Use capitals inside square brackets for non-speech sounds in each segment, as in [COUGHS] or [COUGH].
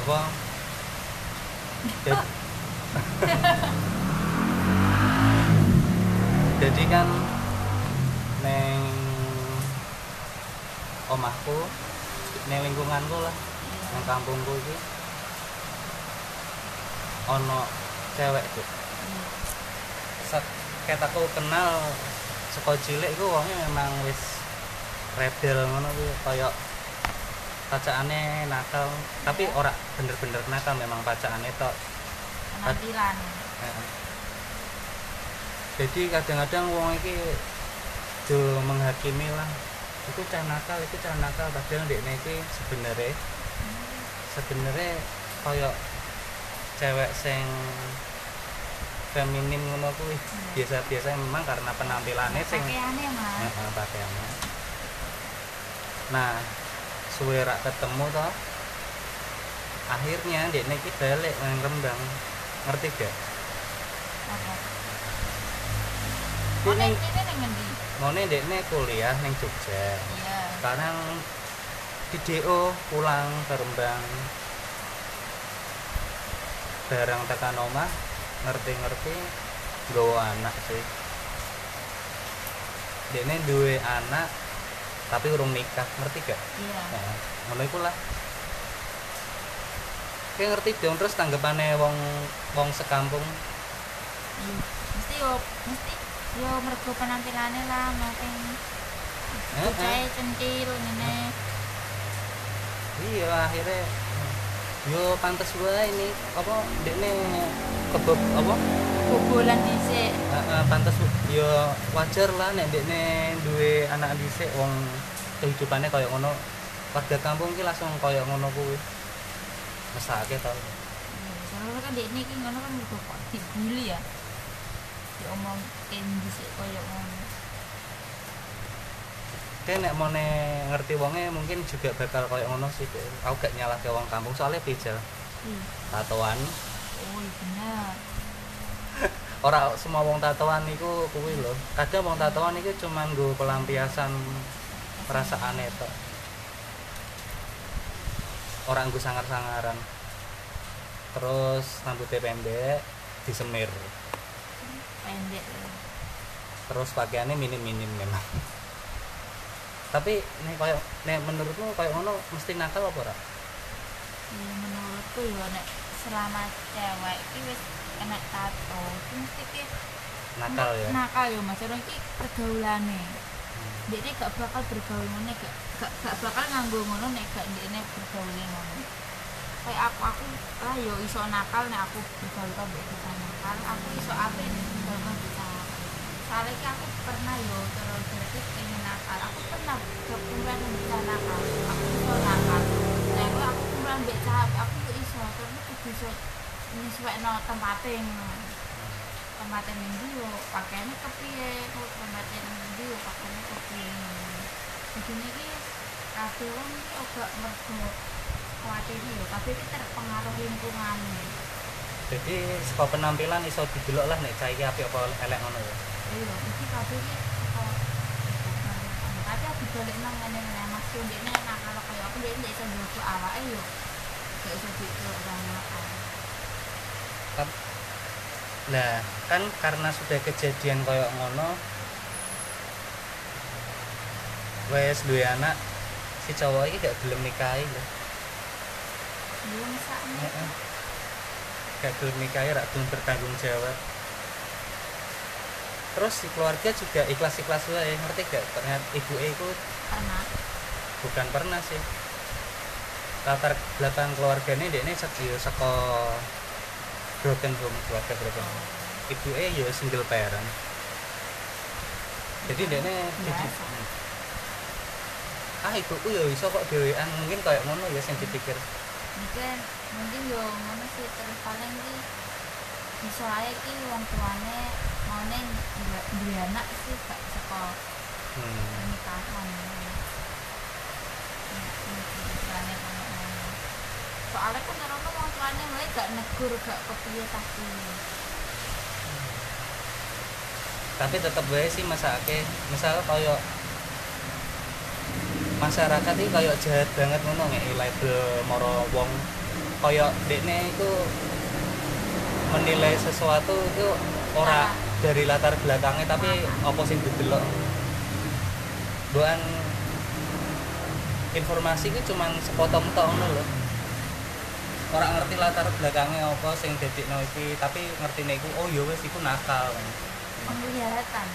apa? Jad- jadi kan neng omahku neng lingkunganku lah neng kampungku iki. Ono cewek tuh ket aku kenal saka cilik iku wonge memang wis rebel ngono kuwi kaya pacaane nakal. Tapi ora bener-bener nakal memang pacaane tok. Penampilan. Jadi kadang-kadang wong iki do menghakimi lah itu cah nakal itu cah nakal. Padahal ndekne iki sebenarnya sebenarnya kaya cewek sing feminim ngono kuwi. Biasa-biasa memang karena penampilannya sing pakaiannya mas. Heeh, pakaiannya nah suwe rak ketemu toh akhirnya ndekne iki balik nang Rembang. Ngerti gak? Dia neng neng- ini neng ngendi? Ndekne kuliah ning Jogja. Iya. Sekarang di DO pulang ke Rembang. Barang tekan omah ngerti-ngerti nggawa anak sih. Dene duwe anak tapi urung nikah ngerti gak? iya. Nah, ngono iku lah. Kayak ngerti dong terus tanggapannya wong wong sekampung? Iya. mesti yo mesti yo mergo penampilannya lah makin Eh, bocahnya centil ngene. Iya akhirnya yo pantes wae ini. Apa dekne kebab apa bobolan dhisik. Eh, eh, pantes yo wajar lah nek dekne duwe anak dhisik wong kehidupannya kayak ngono. Warga kampung ki langsung kayak ngono kuwi. Mesake tau soalnya kan dia ini ngono kan kok dibully ya. Diomong dhisik koyo ngono. Kayak nek mau ngerti wonge mungkin juga bakal kayak ngono sih. Aku gak nyalah ke wong kampung soalnya bijal Iya. tatoan. oh iya bener Ora semua wong tatoan iku kuwi lho. Kadang wong tatoan iku cuman nggo pelampiasan perasaane tok. Orang nggo sangar-sangaran. Terus rambutnya pendek, disemir. pendek Terus pakaiannya minim-minim memang. Tapi nih kayak nek menurutmu kayak ngono mesti nakal apa ora? ya menurutku ya nek selama cewek iki wis kena tato mesti ki Nakal ya. nakal ya mas. Orang iki pergaulane dia ini gak bakal bergaul ngono gak, gak, gak bakal nganggo ngono nek gak dia ini bergaul ngono. Kayak aku aku lah yo iso nakal nek aku bergaul kan mbek kita nakal. Aku iso apa nek bergaul kan kita soalnya ki aku pernah yo terus berarti pengen nakal. Aku pernah kekumpulan yang bisa nakal. Aku iso nakal. Nah aku kumpulan mbek cahap. Aku iso terus aku iso nyesuaino tempatnya ngono tempatnya minggu yo pakaiannya kepiye kok tempatnya minggu yo pakaiannya kepiye jadi ini kabeh wong iki ora mergo khawatir yo kabeh iki terpengaruh lingkungan Jadi saka penampilan iso didelok lah nek cah iki apik apa elek ngono ya. iya iki kabeh iki tapi aku balik nang ngene ngene mas. Yo ndekne nak kalau kaya aku ndekne ndek iso njogo awake yo gak iso dikelok banget Tap- Nah, kan karena sudah kejadian koyo ngono wes duwe anak si cowok iki gak gelem nikahi yo mesakne Heeh. Gak gelem nikahi rak gelem bertanggung jawab. Terus si keluarga juga ikhlas-ikhlas wae, ngerti gak? Ternyata ibu iku pernah bukan pernah sih. Latar belakang keluarganya dia ini sekiyo saka broken home, keluarga broken home. Ibu e ya single parent. Jadi dia Biasa. ah ibuku ya iso kok dhewean mungkin kayak ngono ya sing dipikir mungkin mungkin yo ngono sih terus paling ki bisa aja ki wong tuane maune duwe- anak sih gak saka hmm. pernikahan ngono soalnya kan orang wong tuane mulai gak negur gak kepiye tapi. Tapi tetep wae sih masake. Misal kaya masyarakat iki kayak jahat banget ngono ngeki label moro wong. Kayak dekne itu menilai sesuatu itu ora dari latar belakangnya tapi apa sing didelok? Bukan informasi itu cuman sepotong tok ngono ora ngerti latar belakangnya apa sing dadekno iki tapi ngertine iku oh ya wis iku nakal. Penglihatan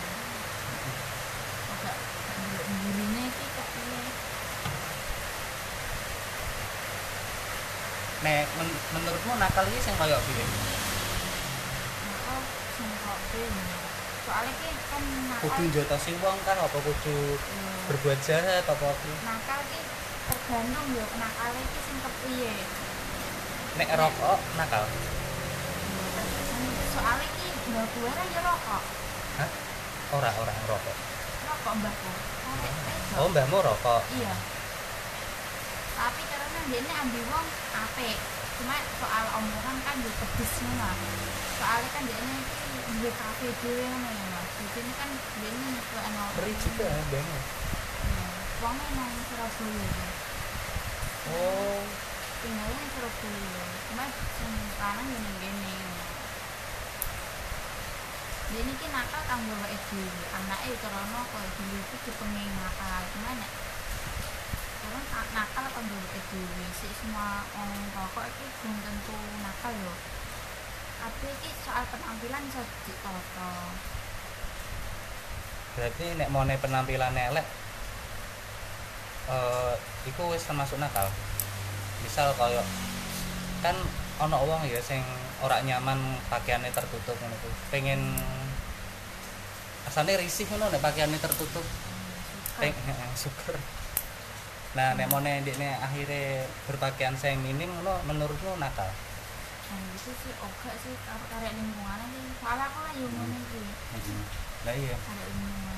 nek men- menurutmu nakal iki sing kaya piye? Maka sing kok piye? Soalnya ki kan nakal. Kudu njotosi wong kan apa kudu Iya. berbuat jahat apa apa nakal ki tergantung yo nakal iki sing kepiye nek rokok nakal. Soalnya ki mbak gue ra ya rokok. Hah? Ora ora rokok. Rokok mbakku Arek wedok. oh mbahmu rokok? Iya. Tapi karena dia ini ambil wong apik. Cuma soal omongan kan yo pedes ngono. Soalnya kan dia ini di kafe dhewe ngono ya mas. Di sini kan dia ini ke eno Ngeri juga mbahmu wongnya nang Surabaya. Ya oh tinggalnya nang Surabaya. Cuma yo ning kene dia ini kan nakal kanggo awake dhewe anake karena koyo dulu itu dipenging nakal. Cuma nek orang nakal kanggo awake dhewe sik semua orang rokok iki belum tentu nakal yo. Tapi iki soal penampilan iso ditata berarti nek mau penampilan elek eh iku wis termasuk nakal misal kaya kan ono wong ya sing ora nyaman pakaiannya tertutup ngono pengen asane risih ngono nek pakaiannya tertutup. Peng, [LAUGHS] syukur nah nek mau ndekne akhirnya berpakaian sing minim ngono menurutmu nakal? Nah, itu sih oke sih karo karek lingkungan sih soalnya aku lah yang ngono iki. Lah iya. Karek lingkungan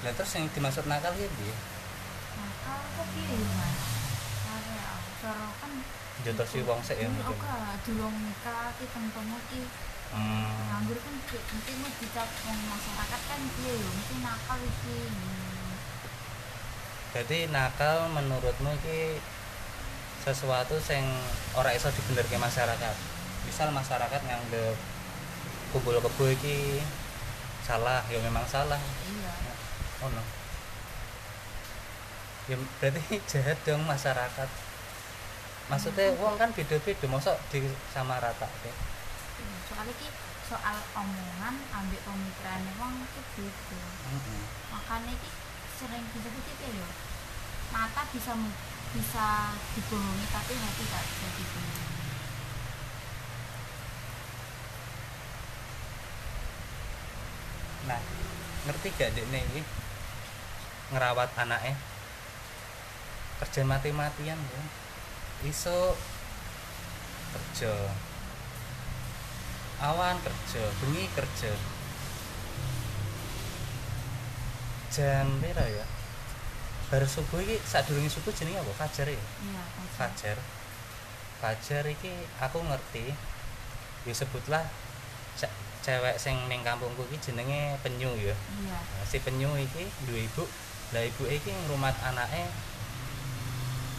lah terus yang dimaksud nakal ya piye? Nakal kok piye mas cara kan jotosi wong sik ya Ini mungkin oke durung nikah ki tempemu ki hmm. nganggur kan ki- mesti mau dicap wong masyarakat kan piye yo mesti nakal iki Hmm. Jadi nakal menurutmu iki sesuatu sing ora iso dibenerke masyarakat. Misal masyarakat nganggep kumpul kebo iki salah, ya memang salah. iya Oh no. Ya berarti [LAUGHS] jahat dong masyarakat. Maksudnya uang kan beda-beda, mosok di sama rata Iya, soalnya ki soal omongan ambek pemikiran wong ki beda. Makanya ki sering disebut itu ya mata bisa bisa dibohongi tapi hati tak bisa dibohongi. Nah, ngerti gak dek iki ngerawat anaknya? Kerja mati-matian ya. Iso kerja. Awan kerja bengi kerja. Jam pira ya? Baru subuh iki sadurunge subuh jenenge apa? Fajar ya? Iya fajar. Fajar. Iki aku ngerti. Ya sebutlah ce- cewek sing ning kampungku iki jenenge penyu ya. Iya. Si penyu iki duwe ibu. Lah ibu iki ngrumat anake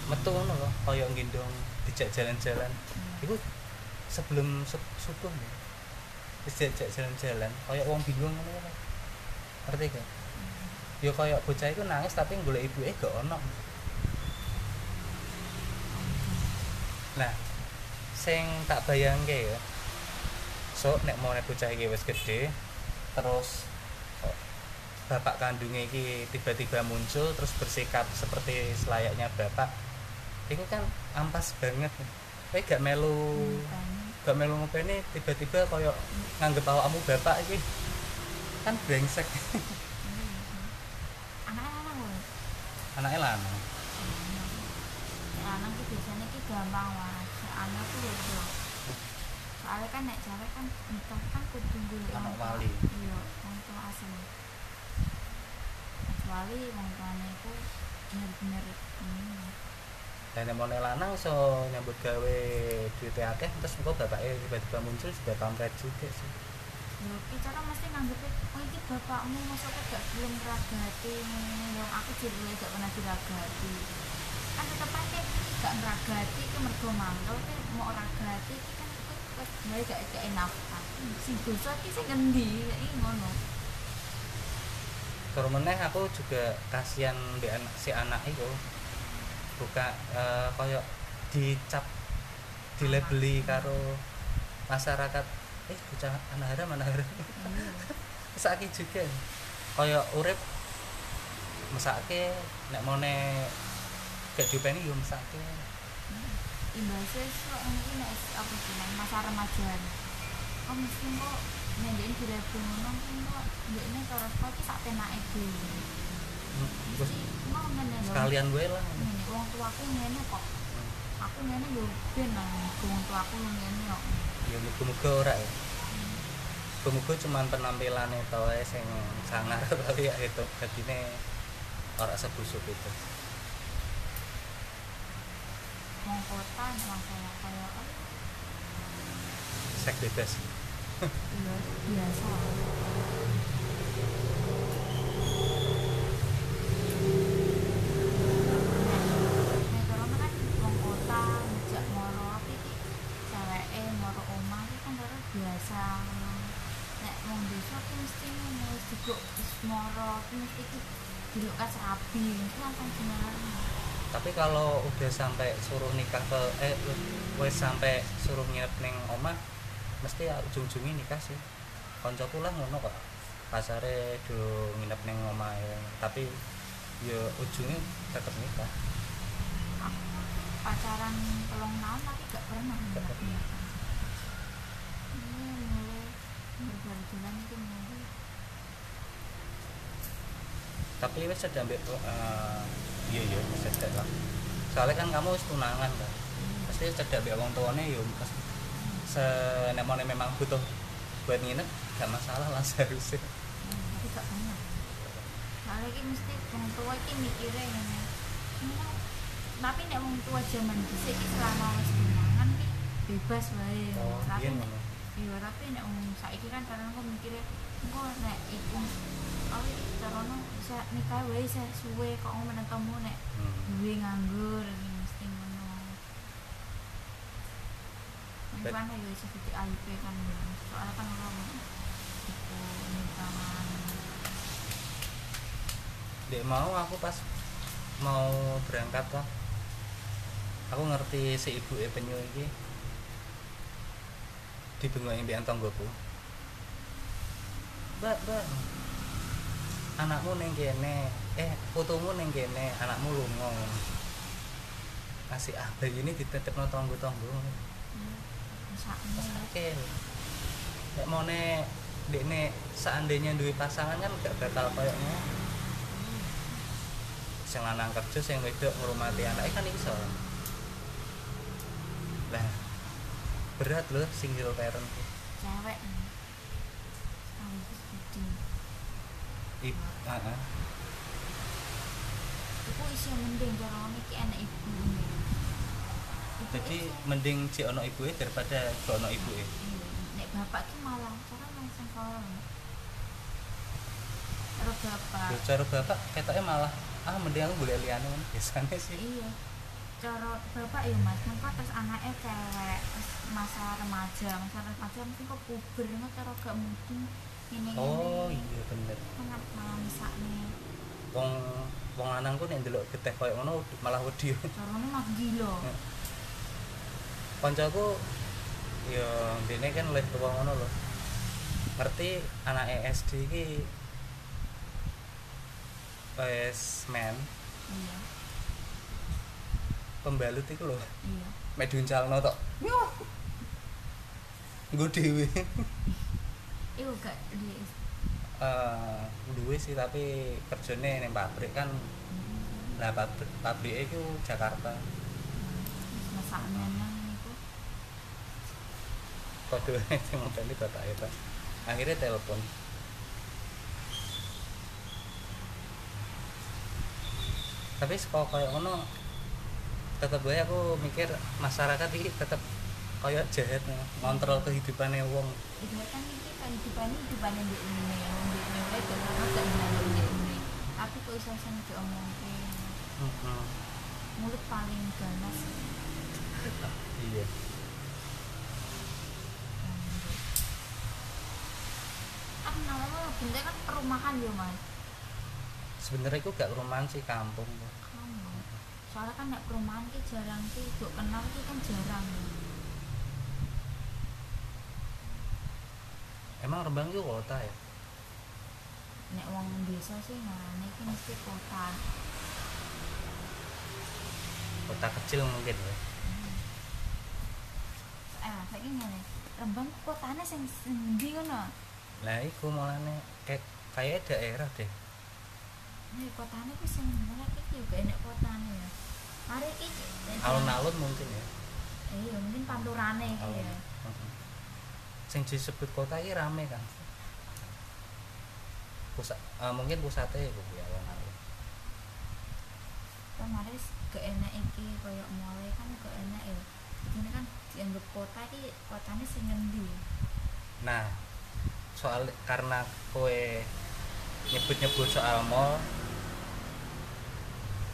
metu ngono lho kaya nggendong dijak jalan-jalan. Iya. iku sebelum su- subuh wis dijak jalan-jalan kaya wong bingung ngono lho. Ngerti gak? Ya kaya bocah iku nangis tapi golek ibuke gak ono. Nah sing tak bayangke ya so nek mau nek bocah iki wis gede terus bapak kandungnya iki tiba-tiba muncul terus bersikap seperti selayaknya bapak itu kan ampas banget. Kowe gak melu Makanya, gak melu ngopeni tiba-tiba koyo nganggep awakmu bapak iki. Kan brengsek. [LAUGHS] Anaknya lanang anak ki biasanya ki gampang mas. Tuh soalnya kan nek cewek kan nikah kan kudu Anak wali. iya wong tua asli. Kecuali wong tuane iku bener-bener ini dan yang mau lanang so nyambut gawe duitnya akeh terus kok bapaknya tiba-tiba muncul juga kampret juga sih. Ki cara mesti nganggepe oh iki bapakmu masa kok gak belum ngene lho aku jadi gak pernah diragati. Kan tetep aja gak ngeragati ke mergo mangkel ke mau ragati ki kan gawe gak gak enak. Sing dosa ki sing ngendi iki ngono. Terus meneh aku juga kasihan di anak si anak itu dibuka e, eh, koyo dicap dilebeli karo masyarakat. Eh bocah anak haram anak haram hmm. [LAUGHS] sakit juga. Koyo urip mesake nek mau nek gak diupeni yo mesake. Hmm. Imbasnya e, so ini nek aku cuma masa remajaan oh, kok hmm, mesti kok nyanyiin di rap pun kok gak ini kok tuh sak tenar itu sekalian gue lah. Hmm. Wong tuaku ngene kok. Aku ngene yo ben nang wong tuaku ngene kok. Ya muga-muga ora ya. Muga-muga cuman penampilannya tau ae sing sangar [LAUGHS] tapi ya itu dadine ora sebusuk itu. Wong kota nang kaya kaya sek bebas. Biasa mesti rabi itu langsung tapi kalau udah sampai suruh nikah ke eh wes sampai suruh nginep ning omah mesti ya ujung-ujungnya nikah sih. Koncoku lah ngono kok. Pasare do nginep ning omah tapi ya ujungnya tetep nikah. Pacaran telung tahun tapi gak pernah Gak pernah. Ini mulai berbaru jalan itu mulai tapi wes sedang ambek eh, iya iya wis cedek lah. Soalnya kan kamu wis tunangan kan pasti cedek ambek wong tuane yo pasti se nek mone memang butuh buat nginep gak masalah lah [LAUGHS] seharusnya. Hmm, tapi gak pernah. Soalnya ini mesti wong tua ini mikirnya "Enggak." tapi nek wong tua zaman dhisik iki selama wis tunangan ki bebas wae. Oh tapi iya nek. ngono iya tapi nek wong saiki kan karena aku mikirnya engko nek iku aku iki bisa nikah wae saya suwe kok ngomong ketemu nek duwe nganggur iki mesti ngono Ini Bet- kan ya bisa jadi AIP kan soalnya kan orang itu nikahan Dek mau aku pas mau berangkat lah aku ngerti si ibu e penyu iki. Dibengok mbiyen tanggoku Mbak, mbak anakmu neng kene. Eh fotomu neng kene anakmu lunga. Kasih ah bayi ini dititip no tonggo tonggo Masaknya oke nek mau ne dekne seandainya duwe pasangan kan gak bakal koyoknya sing lanang kerja sing wedok ngurmati anaknya kan iso. Lah berat loh single parent. Cewek. Sekaligus gede ibu heeh itu isi mending cara iki enak ibu jadi mending si ono ibu daripada si ono ibu Iya, nek bapak ki malah cara langsung kalau karo bapak. Cara bapak ketoknya malah ah mending aku boleh liane [LAUGHS] biasanya sih. Iya. Cara bapak ya mas mengko terus anaknya cewek terus masa remaja masa remaja mungkin kok puber nggak cara gak mungkin ini. Oh iya bener. Kan malah misaknya wong wong lanangku nek ndelok geteh koyo ngono malah wedi caranya mah gila. [LAUGHS] Ya. koncoku ya dene kan oleh tua ngono lho. Ngerti anak SD iki wes men. Iya. Pembalut iku lho. Iya. Mek diuncalno tok. Nggo dhewe [LAUGHS] itu gak di eh duwe sih tapi kerjane ning pabrik kan. Nah pabrik pabrik iku Jakarta. Masaknya nang itu kode sing modali bapak itu akhirnya telepon. Tapi kok kayak ngono tetep gue aku mikir masyarakat ini tetep kayak jahat ngontrol kehidupannya wong. Ini kehidupan ini kehidupan yang di ini yang di ini wae gak sama gak njaluk di ini. Tapi kok sing diomongke Heeh. mulut paling ganas. Iya. Kan namanya bentar kan perumahan ya mas. Sebenarnya itu gak rumahan sih kampung. Kamu soalnya kan nek perumahan ki jarang ki duk kenal ki kan jarang emang Rembang itu kota ya? Nek wong desa sih ngarane ki mesti kota. Kota kecil mungkin ya? Eh saiki ngene. Rembang kotane sing sendi ngono? Lah iku mulane kayak kayak daerah deh. Nek kotane ki sing mana ki juga enek kotane ya. Mari ki nek jalan- alun-alun mungkin ya. Iya mungkin panturane ki alun. Ya. Sing disebut kota ini rame kan pusat eh, mungkin pusatnya iku ya alun-alun kan mari gak enak iki koyo mulai kan gak enak ya. Ini kan dianggap kota ki kotane sing ngendi? Nah soal karena kue nyebut-nyebut soal mall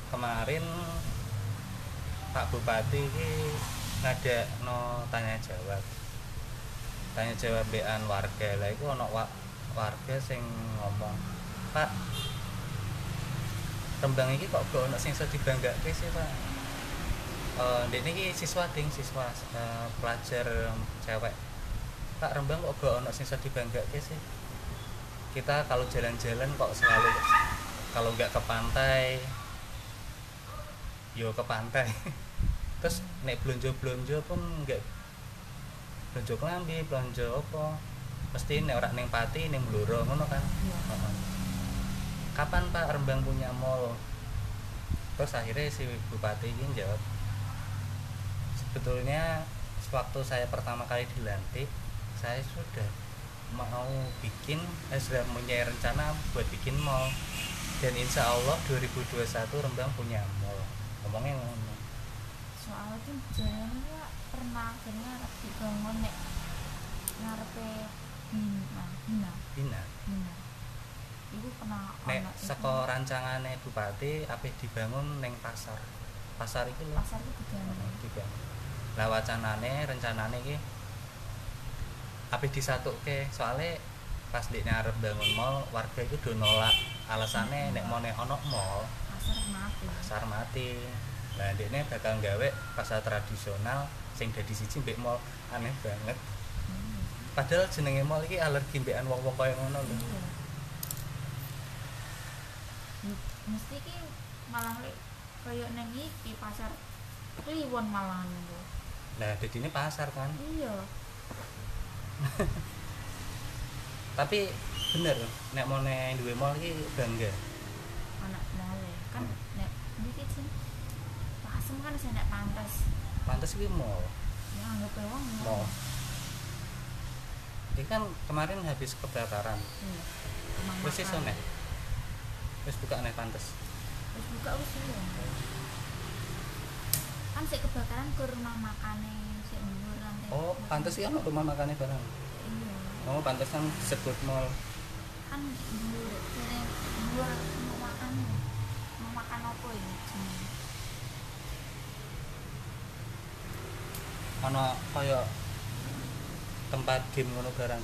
kemarin Pak Bupati ini ngada no tanya jawab tanya jawab bean warga. Lah itu ono wa- warga sing ngomong Pak Rembang ini kok gak ono sing iso dibanggake sih Pak? Eh ndek niki siswa ding siswa eh, pelajar cewek. Pak Rembang kok gak ono sing iso dibanggake sih? Kita kalau jalan-jalan kok selalu kalau nggak ke pantai yo ke pantai. [LAUGHS] Terus nek belanja belanja pun nggak belanja kelambi belanja apa? Mesti nek ora ning pati ning bluro ngono kan? Heeh. kapan Pak Rembang punya mall? Terus akhirnya si bupati ini jawab sebetulnya waktu saya pertama kali dilantik saya sudah mau bikin eh, sudah punya rencana buat bikin mall. Dan insya Allah 2021 Rembang punya mall. Ngomongnya ngono. Soalnya ya pernah akhirnya arep dibangun nek ngarepe Bina Bina. Bina? Bina. Itu pernah nek iku. saka rancangane bupati apih dibangun neng pasar. Pasar itu loh pasar itu dibangun. Dibangun. Lah wacanane rencanane iki apih disatuke soalnya pas dekne arep bangun mall warga itu do nolak. Alasane nek mau nek ono mall pasar mati. pasar mati. Nah dekne bakal gawe pasar tradisional sing dadi siji mbek mall aneh banget. Hmm, padahal jenenge mall iki alergi mbekan wong-wong kaya ngono lho. Iya. Mesti ki malah lek koyo neng iki pasar kliwon malahan itu nah jadi ini pasar kan? Iya. [LAUGHS] Tapi bener nek mau nek duwe mall iki bangga. Anak mole kan Hmm. nek iki sih pasem kan saya nek pantas pantes iki mall ya anggap wong mall ini kan kemarin habis kebakaran iya iso makan. nek? Wis buka nek pantes? Wis buka wis iya kan sik kebakaran ke rumah sik dhuwur lantai oh pantes sih ono rumah makannya barang? Iya. Oh pantes kan disebut mall. Kan dhuwur jane ono kaya tempat game ngono barang.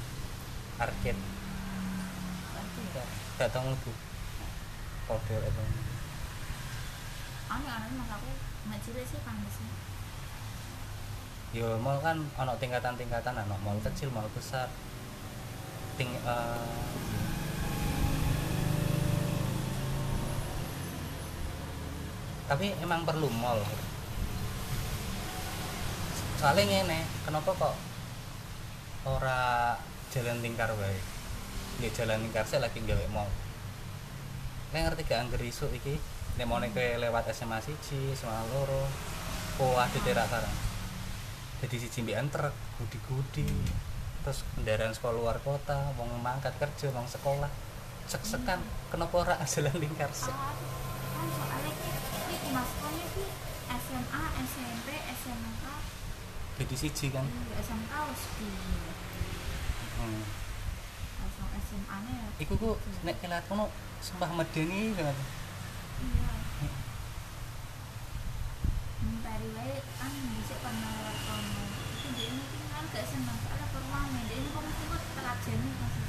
Arcade. Ya? Gak gak tau mlebu. Kode apa? Ane ane mas aku nek cilik sih sih. Yo mall kan ono tingkatan-tingkatan ono mall kecil mall besar. Ting eh, tapi emang perlu mall soalnya ngene kenapa kok ora jalan tingkar wae nggak jalan tingkar saya lagi gawe mall Kayak ngerti gak angger isuk iki nek mau nek lewat SMA siji, SMA loro, oh ada terak sekarang. Jadi siji mbikan truk, gudi-gudi. Terus kendaraan sekolah luar kota, wong mangkat kerja, wong sekolah. Sek-sekan, kenapa ora [LAUGHS] jalan lingkar sek? Ah, kan soalnya ki masuknya ki SMA SMP SMK jadi siji kan? Iya SMK wis di hmm. SMA nya ya. Iku ku nek kelat kono sumpah medeni banget iya. Mentari wae kan bisa pernah lewat kono. Itu dia mungkin kan gak seneng soalnya perwame dia ini kok kok telat jane masih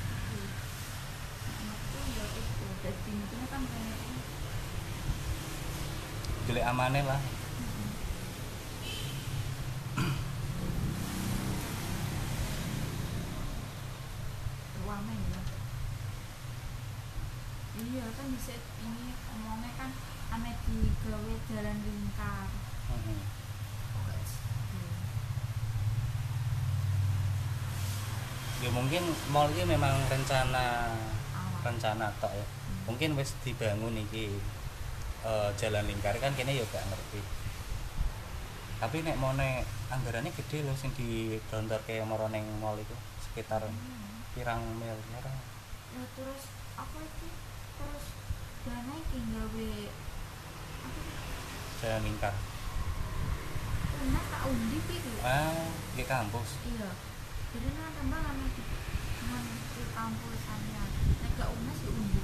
itu ya itu jadi mungkin kan pengen jelek amane lah perwame ya iya kan bisa ini ngomongnya kan aneh digawe jalan lingkar. Setuju. ya mungkin mall ini memang rencana awal. rencana tok ya. Mungkin wis dibangun iki eh, jalan lingkar kan kene ya gak ngerti. Tapi nek mau nek anggarannya gede loh sing di kayak moro ning mall itu sekitar Hmm. pirang miliar. Nah, terus apa itu terus dana iki gawe apa jalan lingkar Una tak undi lho. ah di kampus Iya. Jadi nah tambah lama di cuman di kampusannya. Nek gak una sih undi.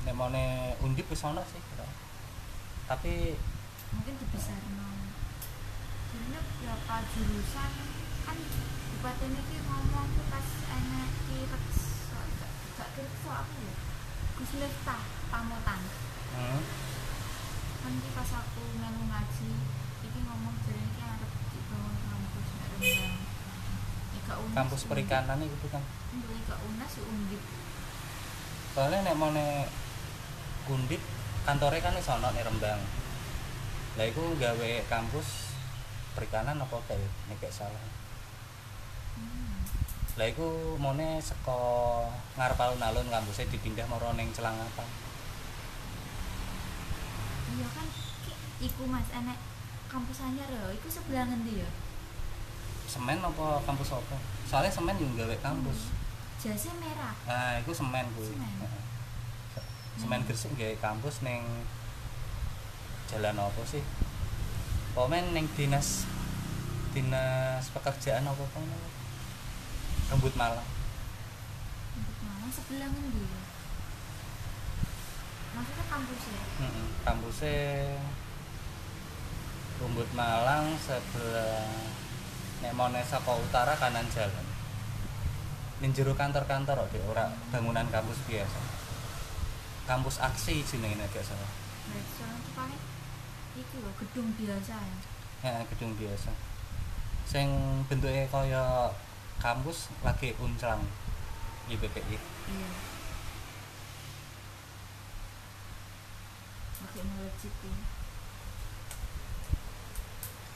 nek mau nek undip wis ono sih tapi Mungkin dibesar Jadi nek berapa jurusan kan bupati ini ngomong tuh pas enak di reksa apa ya Gus Miftah Pamutan hmm, kan pas aku melu ngaji iki ngomong jadi iki arep dibangun kampus nek Rembang kampus perikanan itu kan Untuk Ika Unas ya undip. Soalnya nek mau nek undip kantornya kan wis ono ning Rembang lah iku gawe kampus perikanan apa kayak nek gak salah. Hmm. Lah iku mone saka ngarep alun-alun kampusnya dipindah moro ning Celangapan. Iya kan iku mas enek kampus anyar ya iku sebelah ngendi ya? Semen apa kampus apa? Soalnya semen juga gawe kampus. Jasnya merah. Nah iku semen kuwi. Semen. Semen Gresik gawe kampus ning jalan apa sih? Pokoknya ning dinas dinas pekerjaan apa apa? Rembut malang untuk mana sebelah ngendi ya maksudnya kampus ya Heeh, kampusnya Rumbut Malang sebelah nek mau saka utara kanan jalan. Ning jero kantor-kantor kok ora bangunan kampus biasa. Kampus aksi jenenge nek gak salah. itu loh gedung biasa Ya, gedung biasa. Sing bentuknya kaya kampus lagi uncang IPPI. iya pakai melejit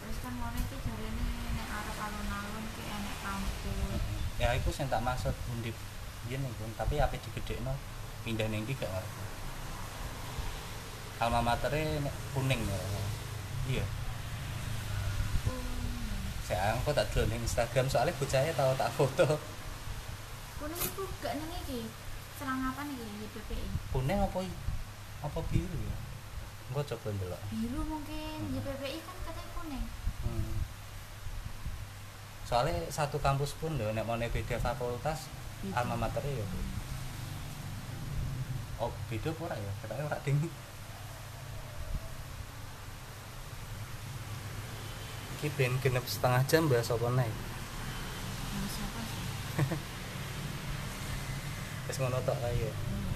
terus kan mau iki jari ini nek arep alun-alun ki enek kampus Ya iku sing tak maksud undip yen iku, tapi ape digedhekno pindah ning ndi gak ngerti. Alma matere nek kuning ya. Iya. Saya aku tak ning Instagram soalnya bocahnya tau tak foto. kuning itu gak neng iki serang apa nih di PPI Kuning apa apa biru ya? Engko coba ndelok. biru mungkin di PPI kan katanya kuning Hmm. Soalnya satu kampus pun lho nek mau beda fakultas alma mater ya. Bu. Oh, beda ora ya? Katanya ora ding. Iki ben genep setengah jam bahas apa sih? [LAUGHS] Wis ngono tok kae ya. Hmm.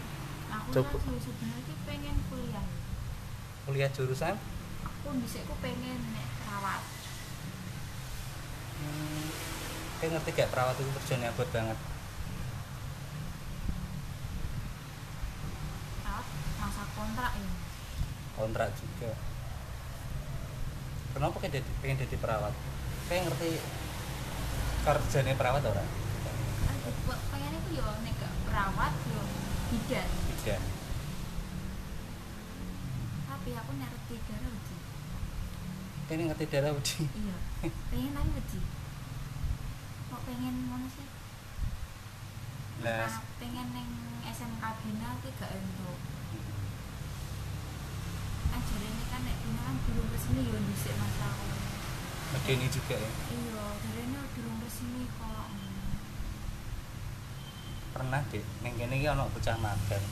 aku Coba. sebenarnya ki pengen kuliah. Kuliah jurusan? Aku bisa aku pengen nek perawat. Hmm, kayak ngerti gak perawat itu kerjanya abot banget? Perawat masa kontrak ya kontrak juga kenapa kayak jadi, pengen jadi perawat? Kayak ngerti kerjanya perawat buat pengen itu yo nek perawat yo bidan bidan tapi aku ngerti darah uji ini ngerti darah uji iya pengen nang uji kok pengen mana sih? Nah, pengen neng SMK Bina ki gak entuk ajar ini kan nek kan belum resmi yo dhisik mas aku medeni juga ya? Iya jarene durung resmi kok. Pernah deh neng kene iki ana bocah magang.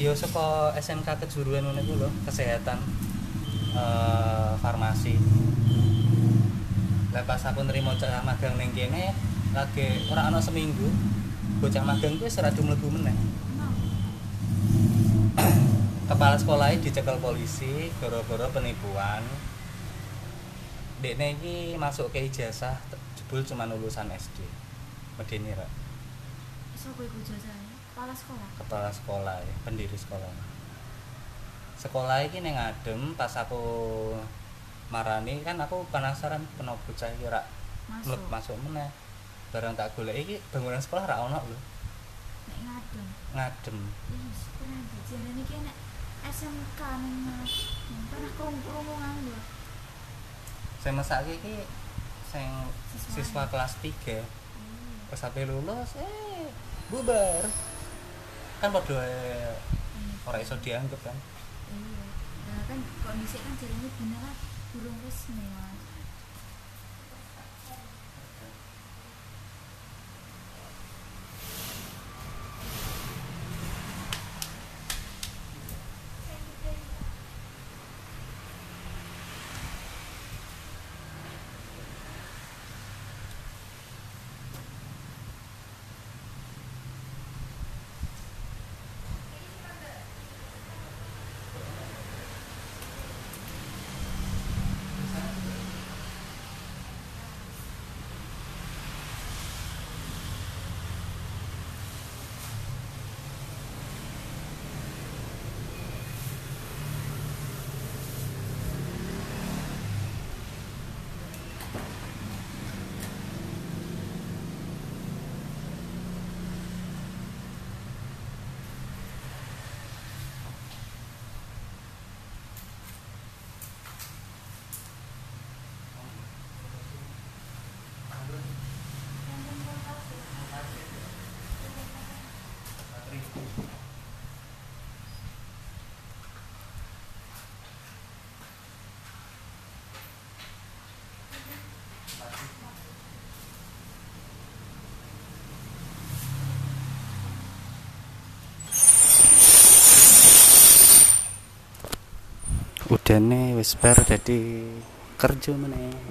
Yo saka SMK kejuruan ngono iku lho kesehatan eh farmasi. Lah pas aku nerima bocah magang neng kene lagi ora ana seminggu bocah magang kuwi ora mlebu meneh. Kenapa? [COUGHS] kepala sekolahnya dicekel polisi gara-gara penipuan Dekne iki masuk ke ijazah jebul cuma lulusan SD medeni ra Sopo iku jasane? Kepala sekolah. kepala sekolah ya, pendiri sekolah sekolah ini neng adem pas aku marani kan aku penasaran kenapa bocah iki rak Masuk. masuk meneh barang tak golek iki bangunan sekolah ra ono lho Nek ngadem. ngadem keren banget. Jarene iki nek SMK ning ngadem. Pernah krungu-krungu nganggur. saya masak iki sing siswa kelas 3 Iya. pas sampai lulus eh bubar kan padha ae ora iso dianggap kan Iya. Nah, kan kondisi kan jarene beneran durung resmi, Mas. Udane wis bar dadi kerja meneh